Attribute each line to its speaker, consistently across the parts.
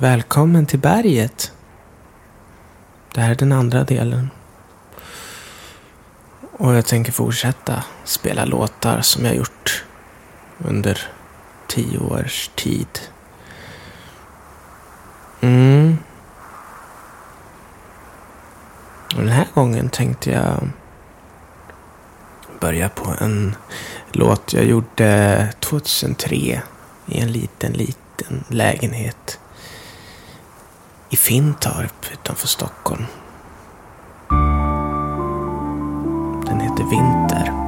Speaker 1: Välkommen till berget. Det här är den andra delen. Och jag tänker fortsätta spela låtar som jag gjort under tio års tid. Mm. Och den här gången tänkte jag börja på en låt jag gjorde 2003 i en liten, liten lägenhet i Fintorp utanför Stockholm. Den heter Vinter.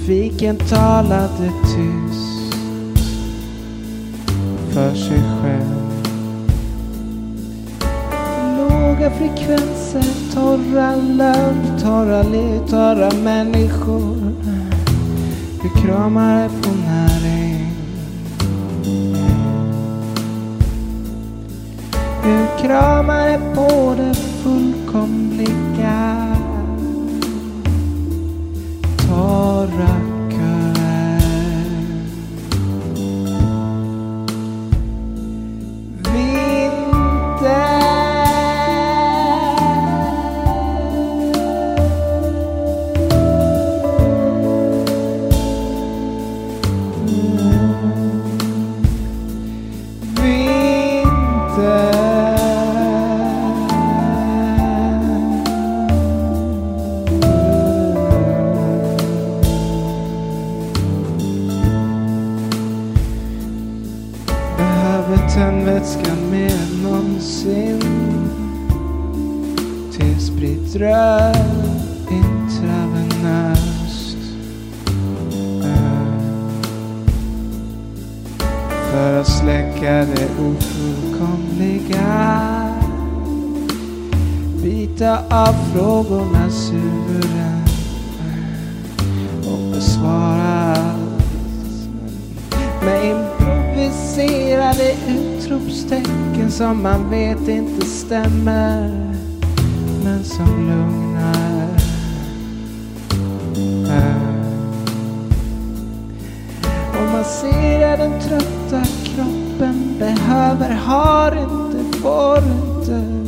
Speaker 2: Trafiken talade tyst för sig själv. Låga frekvenser, torra löv, torra liv, torra människor. Vi kramar på näring. Det ofullkomliga Bita av frågornas huvuden och besvara allt med improviserade utropstecken som man vet inte stämmer men som lugnar. Och man ser den trötta behöver, har inte, får inte,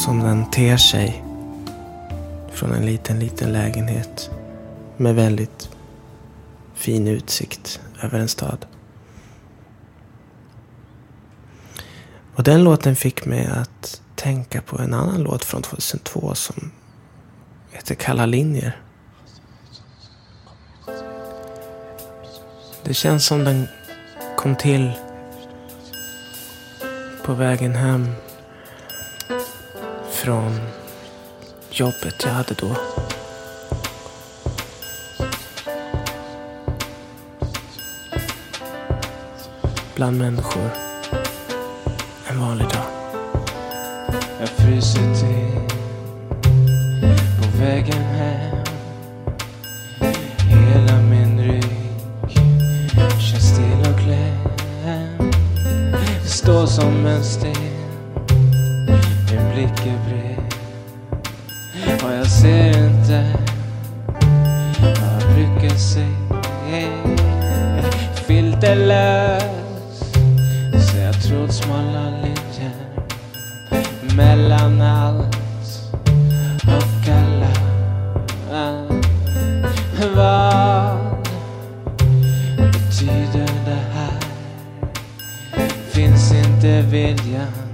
Speaker 1: som den ter sig från en liten, liten lägenhet med väldigt fin utsikt över en stad. Och den låten fick mig att tänka på en annan låt från 2002 som heter Kalla linjer. Det känns som den kom till på vägen hem från jobbet jag hade då. Bland människor. En vanlig dag.
Speaker 2: Jag fryser till på vägen hem. Hela min rygg känns still och klämd. Står som en sten, min brev bred. Och jag ser inte vad jag brukar se. Filterlös, så jag trådsmala smala linjer mellan allt och alla. Vad betyder det här? Finns inte viljan?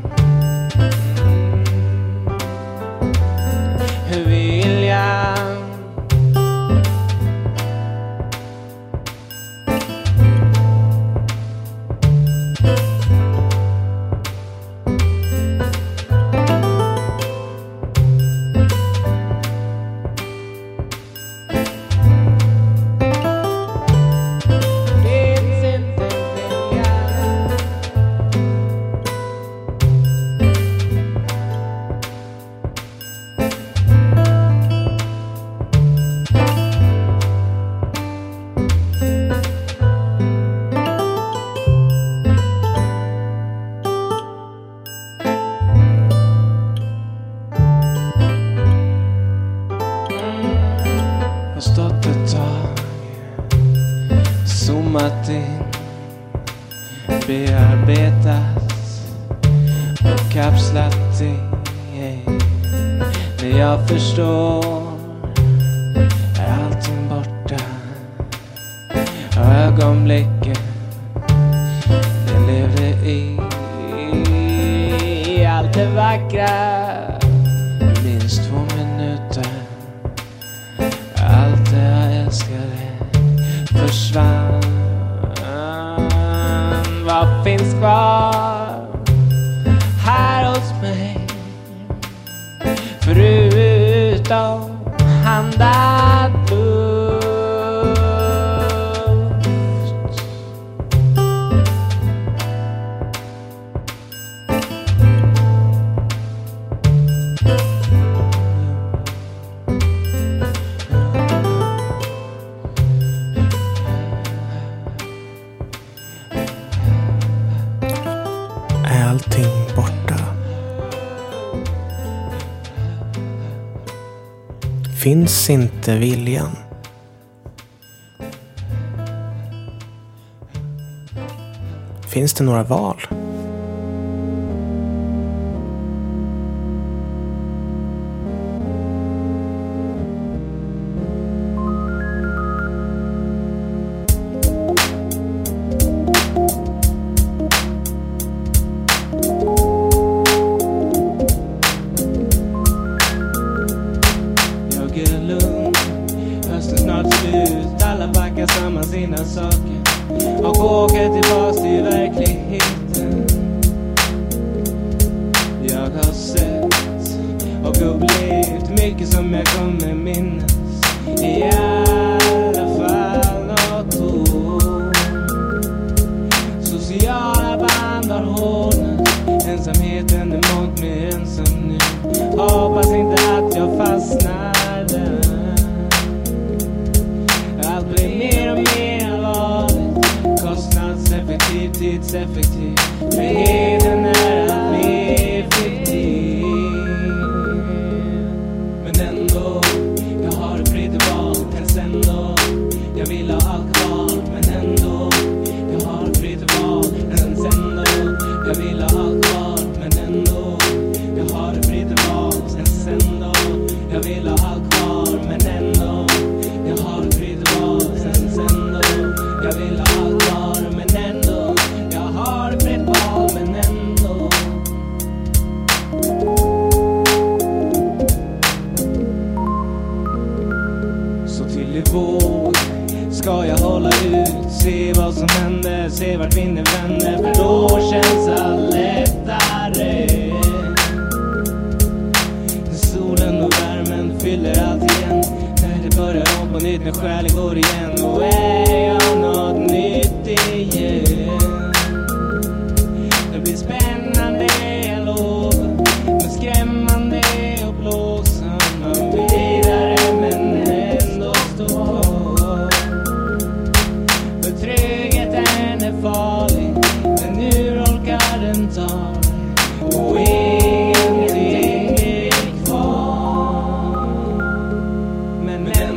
Speaker 2: Har stått ett tag, zoomat in, bearbetat och kapslat in. Det jag förstår är allting borta. Ögonblicken jag levde i. Allt det vackra Finns
Speaker 1: inte viljan? Finns det några val?
Speaker 2: Mycket som jag kommer minnas Yeah. and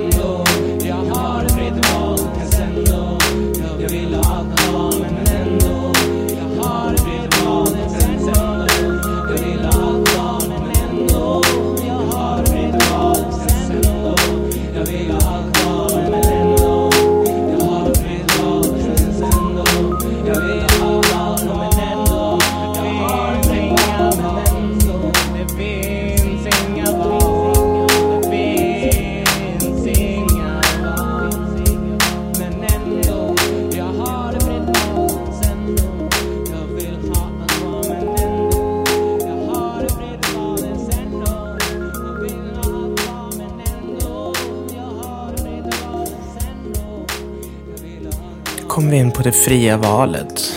Speaker 2: det
Speaker 1: fria valet.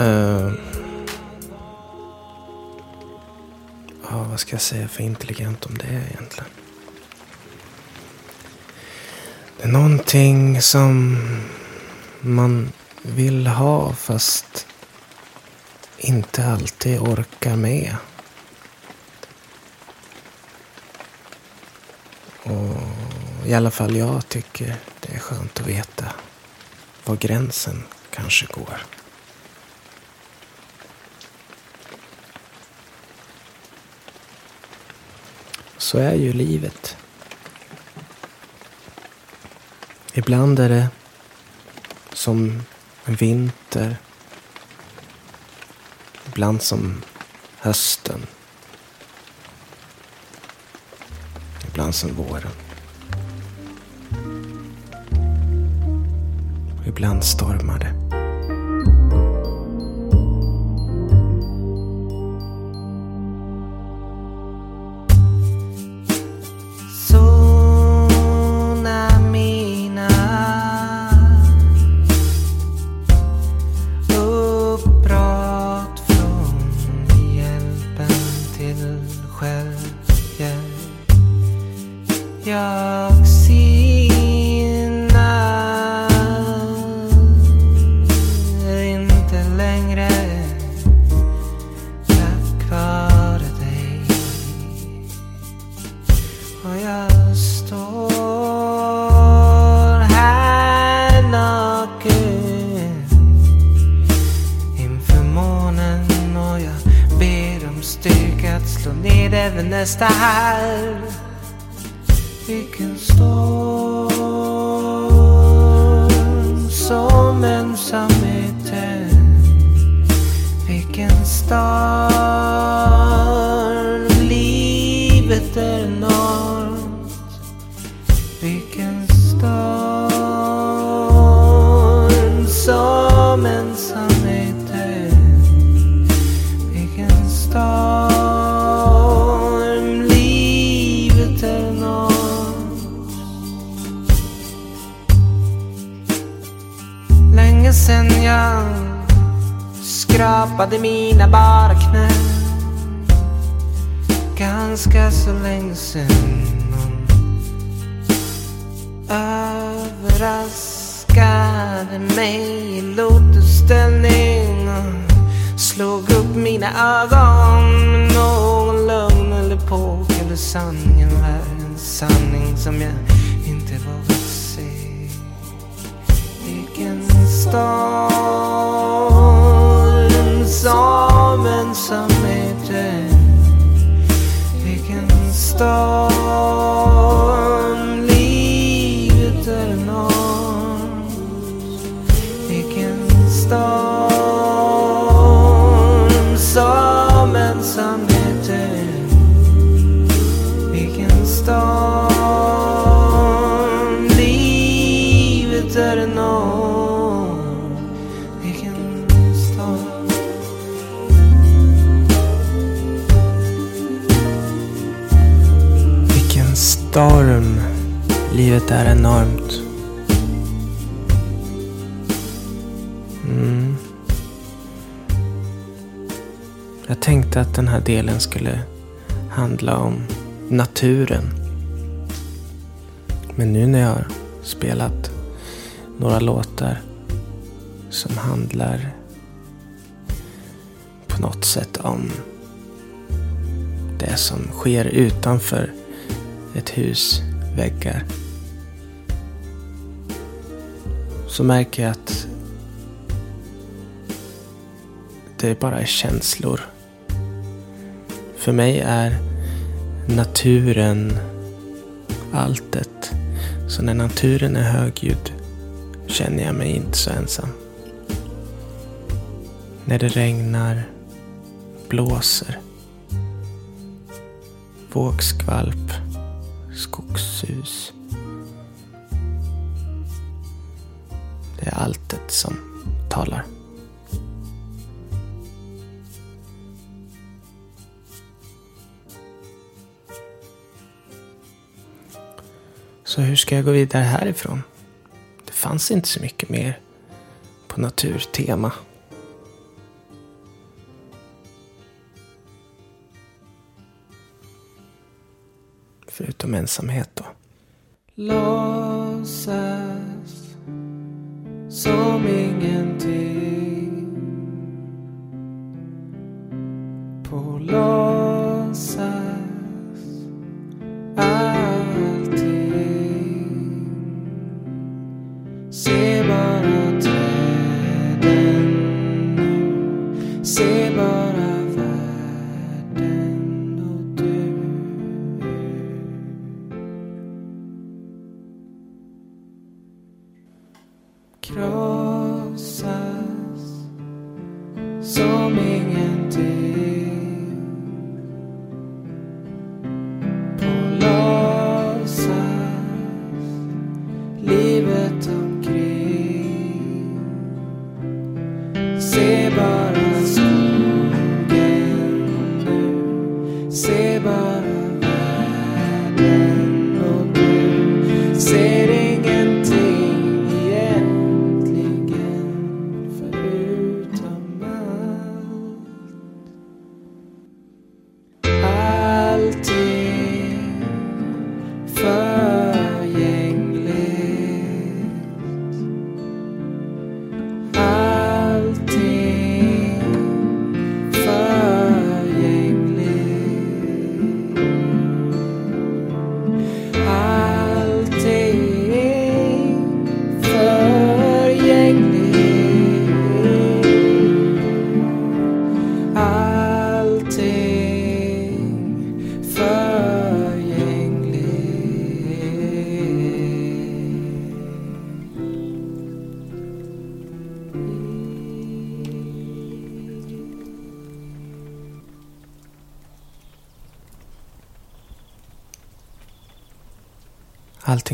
Speaker 1: Uh, ja, vad ska jag säga för intelligent om det egentligen? Det är någonting som man vill ha fast inte alltid orkar med. Och i alla fall jag tycker det är skönt att veta var gränsen kanske går. Så är ju livet. Ibland är det som en vinter. Ibland som hösten. Ibland som våren. Ibland stormar det.
Speaker 3: nästa här. Vilken storm som ensamheten. Vilken storm tappade mina bara knän. Ganska så länge sen överraskade mig. I lotusställning slog upp mina ögon. Med Någon lögn eller påk eller sanningen var en sanning som jag So. Livet är enormt.
Speaker 1: Mm. Jag tänkte att den här delen skulle handla om naturen. Men nu när jag har spelat några låtar som handlar på något sätt om det som sker utanför ett hus väggar. Så märker jag att det bara är känslor. För mig är naturen alltet. Så när naturen är högljudd känner jag mig inte så ensam. När det regnar, blåser, vågskvalp, skogshus. Det är alltet som talar. Så hur ska jag gå vidare härifrån? Det fanns inte så mycket mer på naturtema. Förutom ensamhet då.
Speaker 3: Som ingenting. På låtsas allting. Se bara träden nu. Se bara världen och du. outside.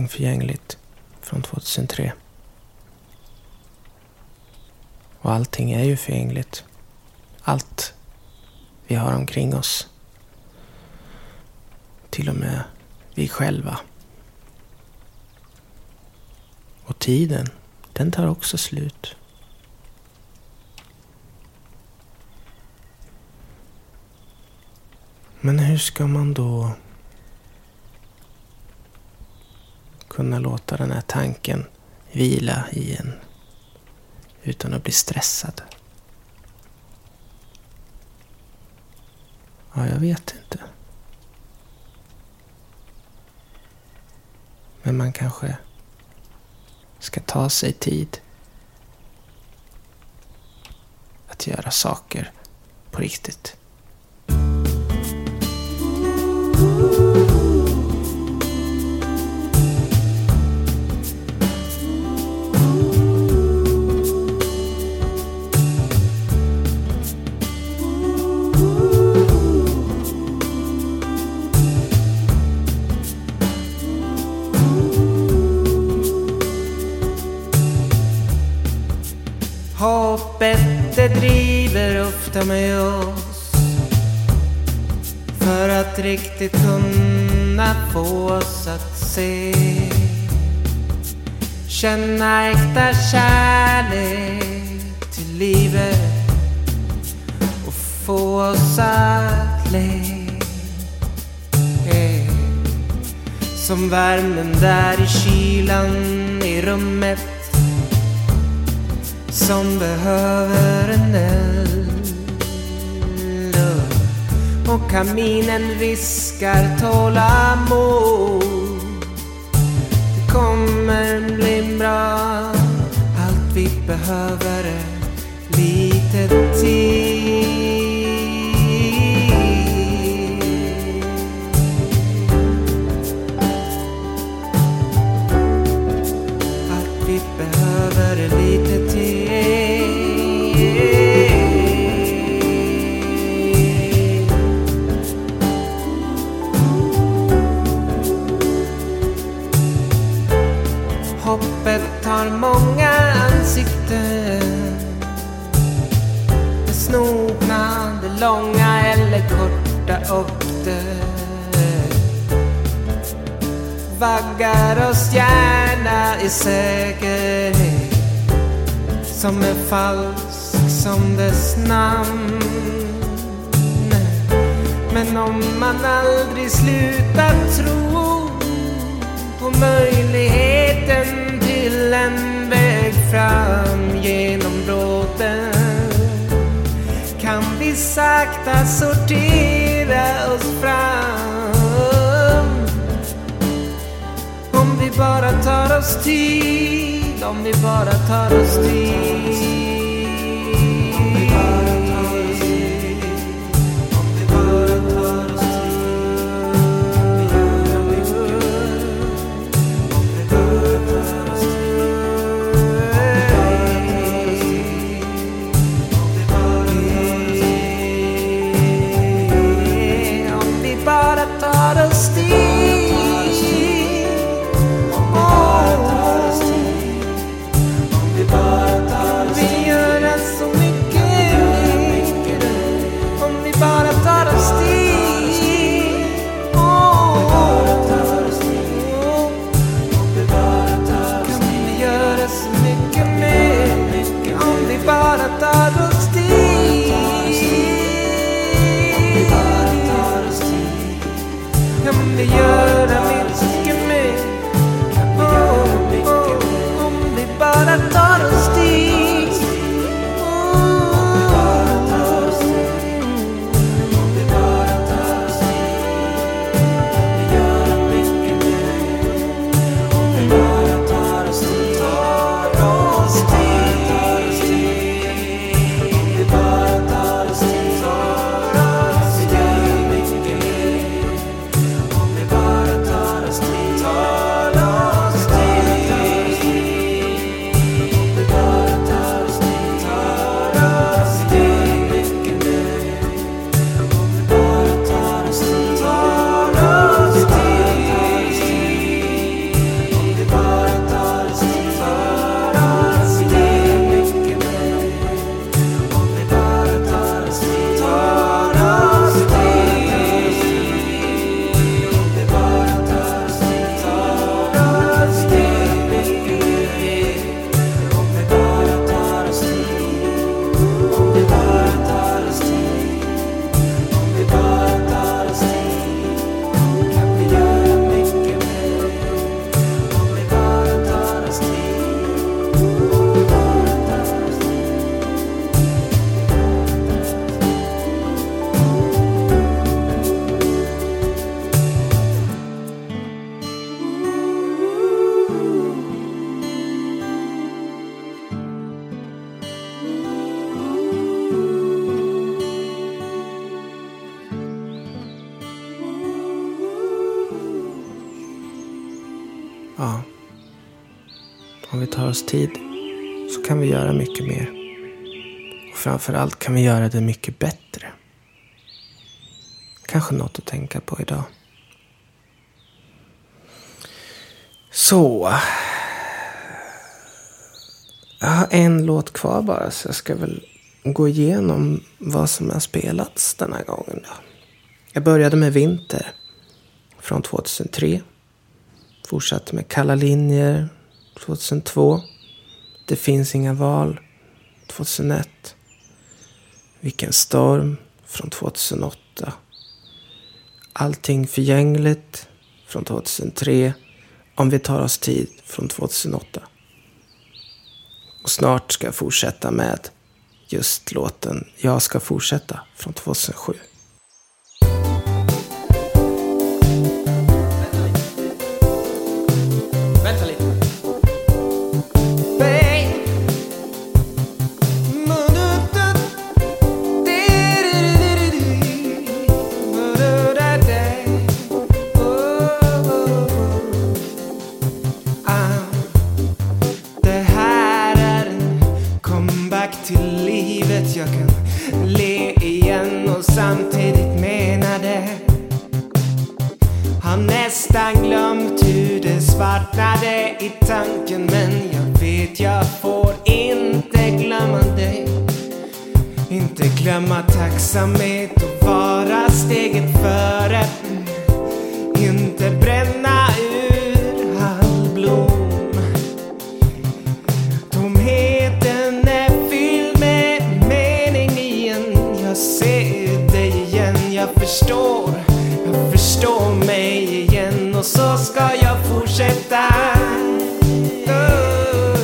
Speaker 3: Förgängligt
Speaker 1: från 2003. Och allting är ju förgängligt. Allt vi har omkring oss. Till och med vi själva. Och tiden, den tar också slut. Men hur ska man då kunna låta den här tanken vila i en utan att bli stressad? Ja, jag vet inte. Men man kanske ska ta sig tid att göra saker på riktigt.
Speaker 3: Driver ofta med oss för att riktigt kunna få oss att se. Känna äkta kärlek till livet och få oss att le. Eh, som värmen där i kylan i rummet som behöver en eld. Och kaminen viskar tålamod Det kommer bli bra Allt vi behöver är lite tid. Behöver lite tid Hoppet har många ansikten. Det snokna, det långa eller korta och det Vaggar oss gärna i säkerhet som är falsk som dess namn. Men om man aldrig slutar tro på möjligheten till en väg fram genom bråten kan vi sakta sortera oss fram. Om vi bara tar oss tid, om vi bara tar oss tid så kan vi göra mycket mer.
Speaker 1: Och framförallt kan vi göra det mycket bättre. Kanske något att tänka på idag. Så. Jag har en låt kvar bara så jag ska väl gå igenom vad som har spelats den här gången. Då. Jag började med Vinter från 2003. Fortsatte med Kalla linjer 2002. Det finns inga val 2001. Vilken storm från 2008. Allting förgängligt från 2003. Om vi tar oss tid från 2008. Och snart ska jag fortsätta med just låten Jag ska fortsätta från 2007.
Speaker 3: Vänta lite. Babe. Förstår. Jag förstår mig igen och så ska jag fortsätta. Uh,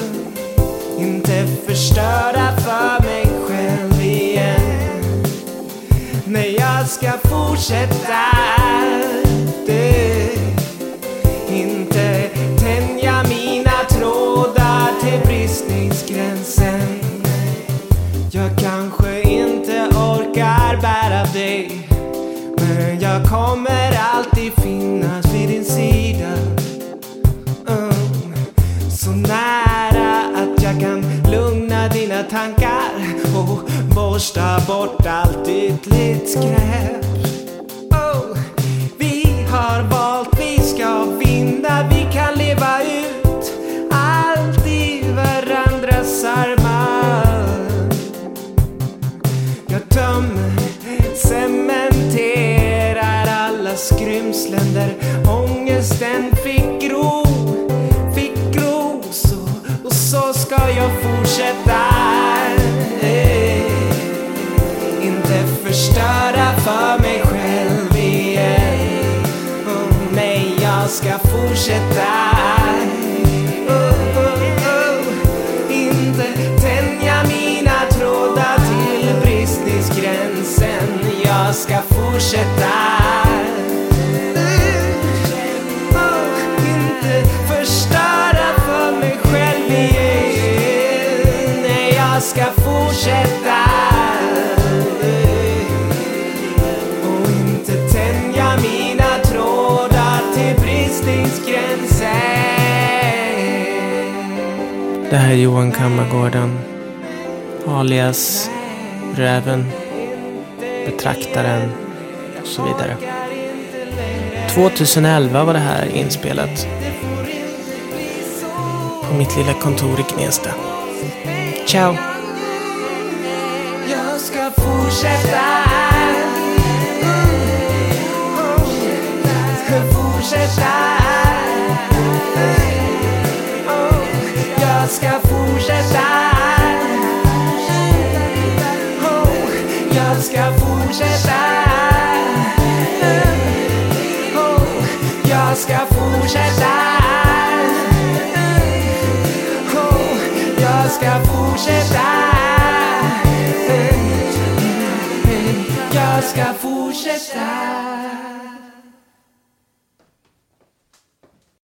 Speaker 3: inte förstöra för mig själv igen. Nej, jag ska fortsätta. Kommer alltid finnas vid din sida. Mm. Så nära att jag kan lugna dina tankar och borsta bort allt ytligt skräp. Oh, vi har valt, vi ska vinna, vi kan leva ut allt i varandras armar. Jag tömmer, skrymslen där ångesten fick gro, fick gro. Så, och så ska jag fortsätta. Eh, Inte förstöra för mig själv igen. Oh, nej, jag ska fortsätta. Oh, oh, oh. Inte tänja mina trådar till bristningsgränsen. Jag ska fortsätta.
Speaker 1: Det här är Johan Kammargården. Alias Räven. Betraktaren. Och så vidare. 2011 var det här inspelat. På mitt lilla kontor i Gnesta. Ciao!
Speaker 3: Jag ska fortsätta. Mm. Ska fortsätta. Ska fortsätta. Mm. Oh, jag ska fortsätta.